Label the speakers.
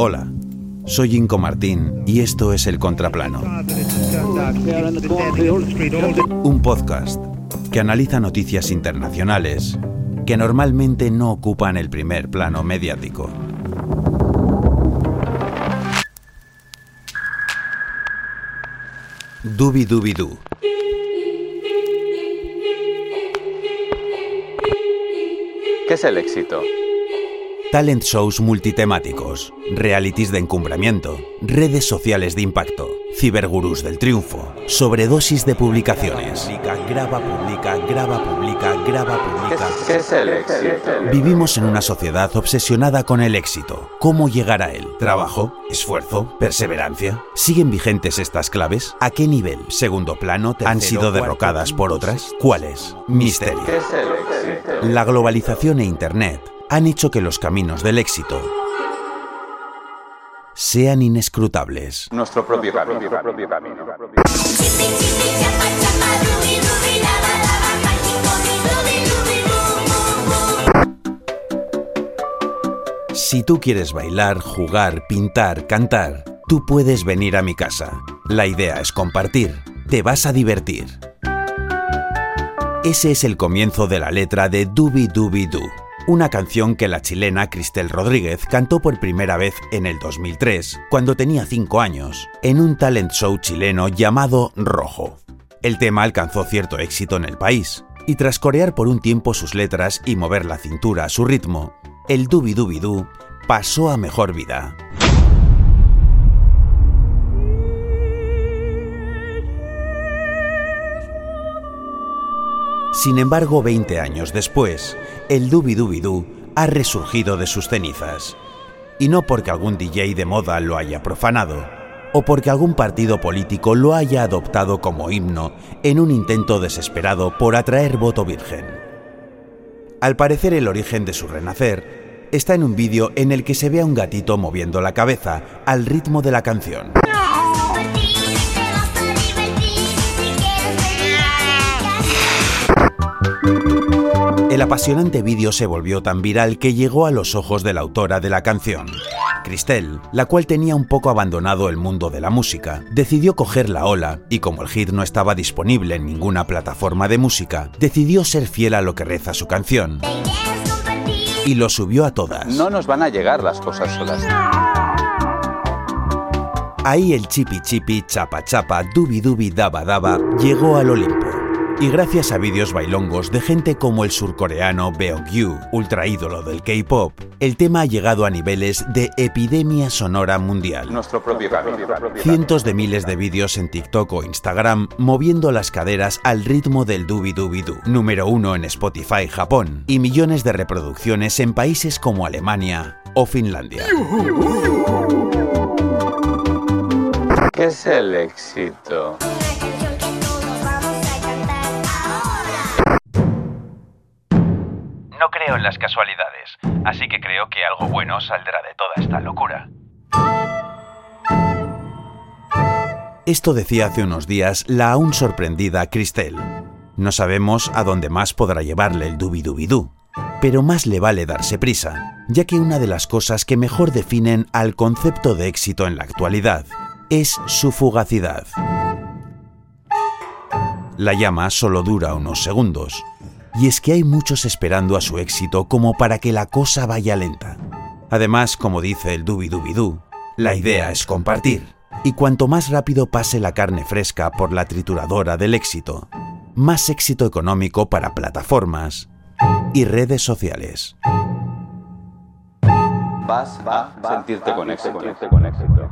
Speaker 1: Hola, soy Inco Martín y esto es El Contraplano. Un podcast que analiza noticias internacionales que normalmente no ocupan el primer plano mediático. Dubi Dubi Du.
Speaker 2: ¿Qué es el éxito?
Speaker 1: Talent shows multitemáticos, realities de encumbramiento, redes sociales de impacto, cibergurús del triunfo, sobredosis de publicaciones. Publica, graba, publica, graba, publica, graba, publica.
Speaker 2: ¿Qué es el éxito?
Speaker 1: Vivimos en una sociedad obsesionada con el éxito. ¿Cómo llegar a él? ¿Trabajo? ¿Esfuerzo? ¿Perseverancia? ¿Siguen vigentes estas claves? ¿A qué nivel? ¿Segundo plano? ¿Han sido derrocadas por otras? ¿Cuáles? Misterio.
Speaker 2: ¿Qué es el éxito?
Speaker 1: La globalización e Internet han hecho que los caminos del éxito sean inescrutables.
Speaker 2: Nuestro propio camino.
Speaker 1: Si tú quieres bailar, jugar, pintar, cantar, tú puedes venir a mi casa. La idea es compartir. Te vas a divertir. Ese es el comienzo de la letra de Dubi Dubi Du, una canción que la chilena Cristel Rodríguez cantó por primera vez en el 2003, cuando tenía 5 años, en un talent show chileno llamado Rojo. El tema alcanzó cierto éxito en el país, y tras corear por un tiempo sus letras y mover la cintura a su ritmo, el Dubi Dubi Du pasó a mejor vida. Sin embargo, 20 años después, el Dubi Dubi Du ha resurgido de sus cenizas. Y no porque algún DJ de moda lo haya profanado, o porque algún partido político lo haya adoptado como himno en un intento desesperado por atraer voto virgen. Al parecer el origen de su renacer está en un vídeo en el que se ve a un gatito moviendo la cabeza al ritmo de la canción.
Speaker 3: Divertir,
Speaker 1: El apasionante vídeo se volvió tan viral que llegó a los ojos de la autora de la canción. Cristel, la cual tenía un poco abandonado el mundo de la música, decidió coger la ola y como el hit no estaba disponible en ninguna plataforma de música, decidió ser fiel a lo que reza su canción y lo subió a todas.
Speaker 2: No nos van a llegar las cosas solas.
Speaker 1: Ahí el chipi chipi, chapa chapa, dubi dubi daba daba llegó al Olimpo. Y gracias a vídeos bailongos de gente como el surcoreano Beogyu, ultra ídolo del K-pop, el tema ha llegado a niveles de epidemia sonora mundial.
Speaker 2: Nuestro propio camino.
Speaker 1: Cientos de miles de vídeos en TikTok o Instagram moviendo las caderas al ritmo del dubi dubi du, número uno en Spotify Japón, y millones de reproducciones en países como Alemania o Finlandia.
Speaker 2: ¿Qué es el éxito?
Speaker 1: No creo en las casualidades, así que creo que algo bueno saldrá de toda esta locura. Esto decía hace unos días la aún sorprendida Cristel. No sabemos a dónde más podrá llevarle el dubidubidú, pero más le vale darse prisa, ya que una de las cosas que mejor definen al concepto de éxito en la actualidad es su fugacidad. La llama solo dura unos segundos, y es que hay muchos esperando a su éxito como para que la cosa vaya lenta. Además, como dice el dubidubidú, la idea es compartir. Y cuanto más rápido pase la carne fresca por la trituradora del éxito, más éxito económico para plataformas y redes sociales.
Speaker 2: Vas a sentirte con éxito.